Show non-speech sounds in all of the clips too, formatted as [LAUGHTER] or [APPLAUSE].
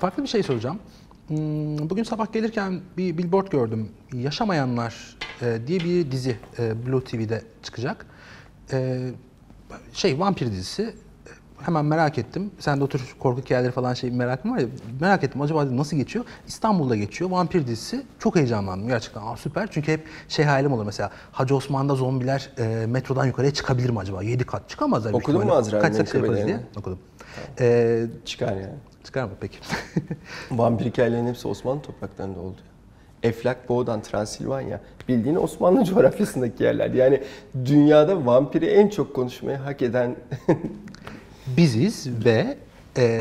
farklı bir şey soracağım. Hmm, Bugün sabah gelirken bir billboard gördüm. Yaşamayanlar e, diye bir dizi e, Blue TV'de çıkacak. E, Şey vampir dizisi. Hemen merak ettim. Sen de otur korku hikayeleri falan şey merakım var ya. Merak ettim acaba nasıl geçiyor? İstanbul'da geçiyor. Vampir dizisi. Çok heyecanlandım gerçekten. Aa, süper. Çünkü hep şey hayalim olur mesela. Hacı Osman'da zombiler e, metrodan yukarıya çıkabilir mi acaba? 7 kat çıkamazlar. büyük Okudun mu. Azrail'in Kaç yaparız diye? Okudum. E, Çıkar yani. çıkar mı peki? [LAUGHS] Vampir hikayelerinin hepsi Osmanlı topraklarında oldu. Eflak, Boğdan, Transilvanya bildiğin Osmanlı [LAUGHS] coğrafyasındaki yerler. Yani dünyada vampiri en çok konuşmayı hak eden [LAUGHS] biziz ve e,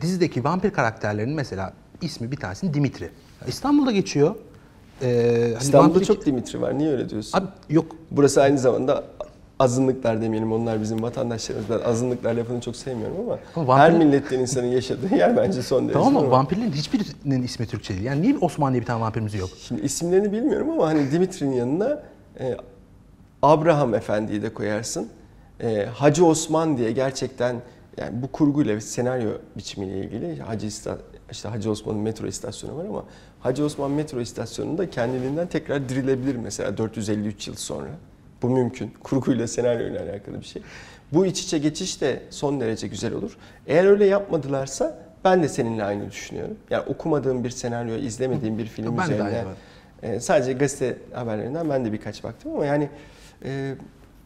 dizideki vampir karakterlerinin mesela ismi bir tanesinin Dimitri. İstanbul'da geçiyor. E, hani İstanbul'da vampir- çok Dimitri var. Niye öyle diyorsun? Abi yok Burası aynı zamanda azınlıklar demeyelim. Onlar bizim vatandaşlarımız. Ben azınlıklar lafını çok sevmiyorum ama, her vampir- milletten insanın yaşadığı yer bence son derece. tamam ama vampirlerin hiçbirinin ismi Türkçe değil. Yani niye Osman diye bir tane vampirimiz yok? Şimdi isimlerini bilmiyorum ama hani Dimitri'nin yanına e, Abraham Efendi'yi de koyarsın. E, Hacı Osman diye gerçekten yani bu kurguyla ve senaryo biçimiyle ilgili Hacı İsta- işte Hacı Osman'ın metro istasyonu var ama Hacı Osman metro istasyonunda kendiliğinden tekrar dirilebilir mesela 453 yıl sonra. Bu mümkün. Kurguyla senaryoyla alakalı bir şey. Bu iç içe geçiş de son derece güzel olur. Eğer öyle yapmadılarsa ben de seninle aynı düşünüyorum. Yani okumadığım bir senaryo, izlemediğim bir film Ben üzerine ee, sadece gazete haberlerinden ben de birkaç baktım ama yani e,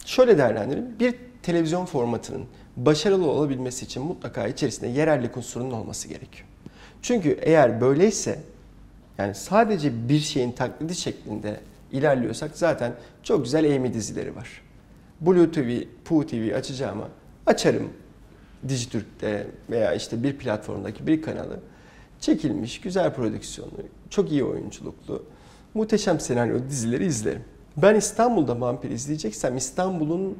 şöyle değerlendirin. Bir televizyon formatının başarılı olabilmesi için mutlaka içerisinde yerellik unsurunun olması gerekiyor. Çünkü eğer böyleyse yani sadece bir şeyin taklidi şeklinde ilerliyorsak zaten çok güzel Amy dizileri var. Blue TV, Poo TV açacağıma açarım Dijitürk'te veya işte bir platformdaki bir kanalı çekilmiş, güzel prodüksiyonlu, çok iyi oyunculuklu, muhteşem senaryo dizileri izlerim. Ben İstanbul'da vampir izleyeceksem İstanbul'un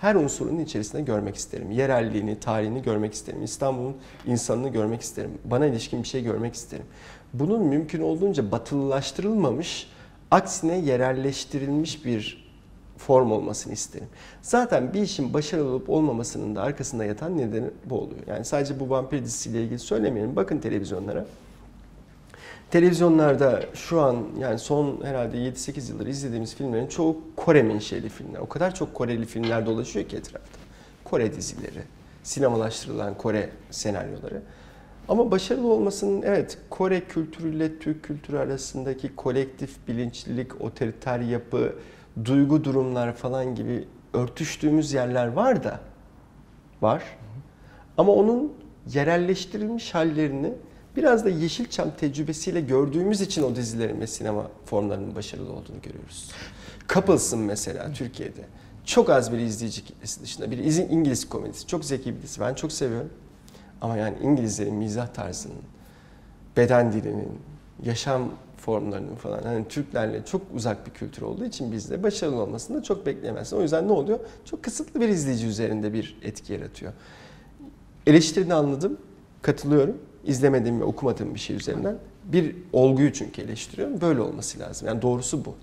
her unsurunun içerisinde görmek isterim. Yerelliğini, tarihini görmek isterim. İstanbul'un insanını görmek isterim. Bana ilişkin bir şey görmek isterim. Bunun mümkün olduğunca batılılaştırılmamış, aksine yerelleştirilmiş bir form olmasını isterim. Zaten bir işin başarılı olup olmamasının da arkasında yatan nedeni bu oluyor. Yani sadece bu vampir dizisiyle ilgili söylemeyelim. Bakın televizyonlara. Televizyonlarda şu an yani son herhalde 7-8 yıldır izlediğimiz filmlerin çoğu Kore menşeli filmler. O kadar çok Koreli filmler dolaşıyor ki etrafta. Kore dizileri, sinemalaştırılan Kore senaryoları. Ama başarılı olmasının evet Kore kültürüyle Türk kültürü arasındaki kolektif bilinçlilik, otoriter yapı, duygu durumlar falan gibi örtüştüğümüz yerler var da var. Ama onun yerelleştirilmiş hallerini biraz da Yeşilçam tecrübesiyle gördüğümüz için o dizilerin ve sinema formlarının başarılı olduğunu görüyoruz. Couples'ın mesela Türkiye'de çok az bir izleyici kitlesi dışında bir İngiliz komedisi. Çok zeki bir dizi. Ben çok seviyorum. Ama yani İngilizlerin mizah tarzının, beden dilinin, yaşam formlarının falan hani Türklerle çok uzak bir kültür olduğu için bizde başarılı olmasını da çok bekleyemezsin. O yüzden ne oluyor? Çok kısıtlı bir izleyici üzerinde bir etki yaratıyor. Eleştirini anladım, katılıyorum. İzlemediğim ve okumadığım bir şey üzerinden bir olguyu çünkü eleştiriyorum. Böyle olması lazım. Yani doğrusu bu.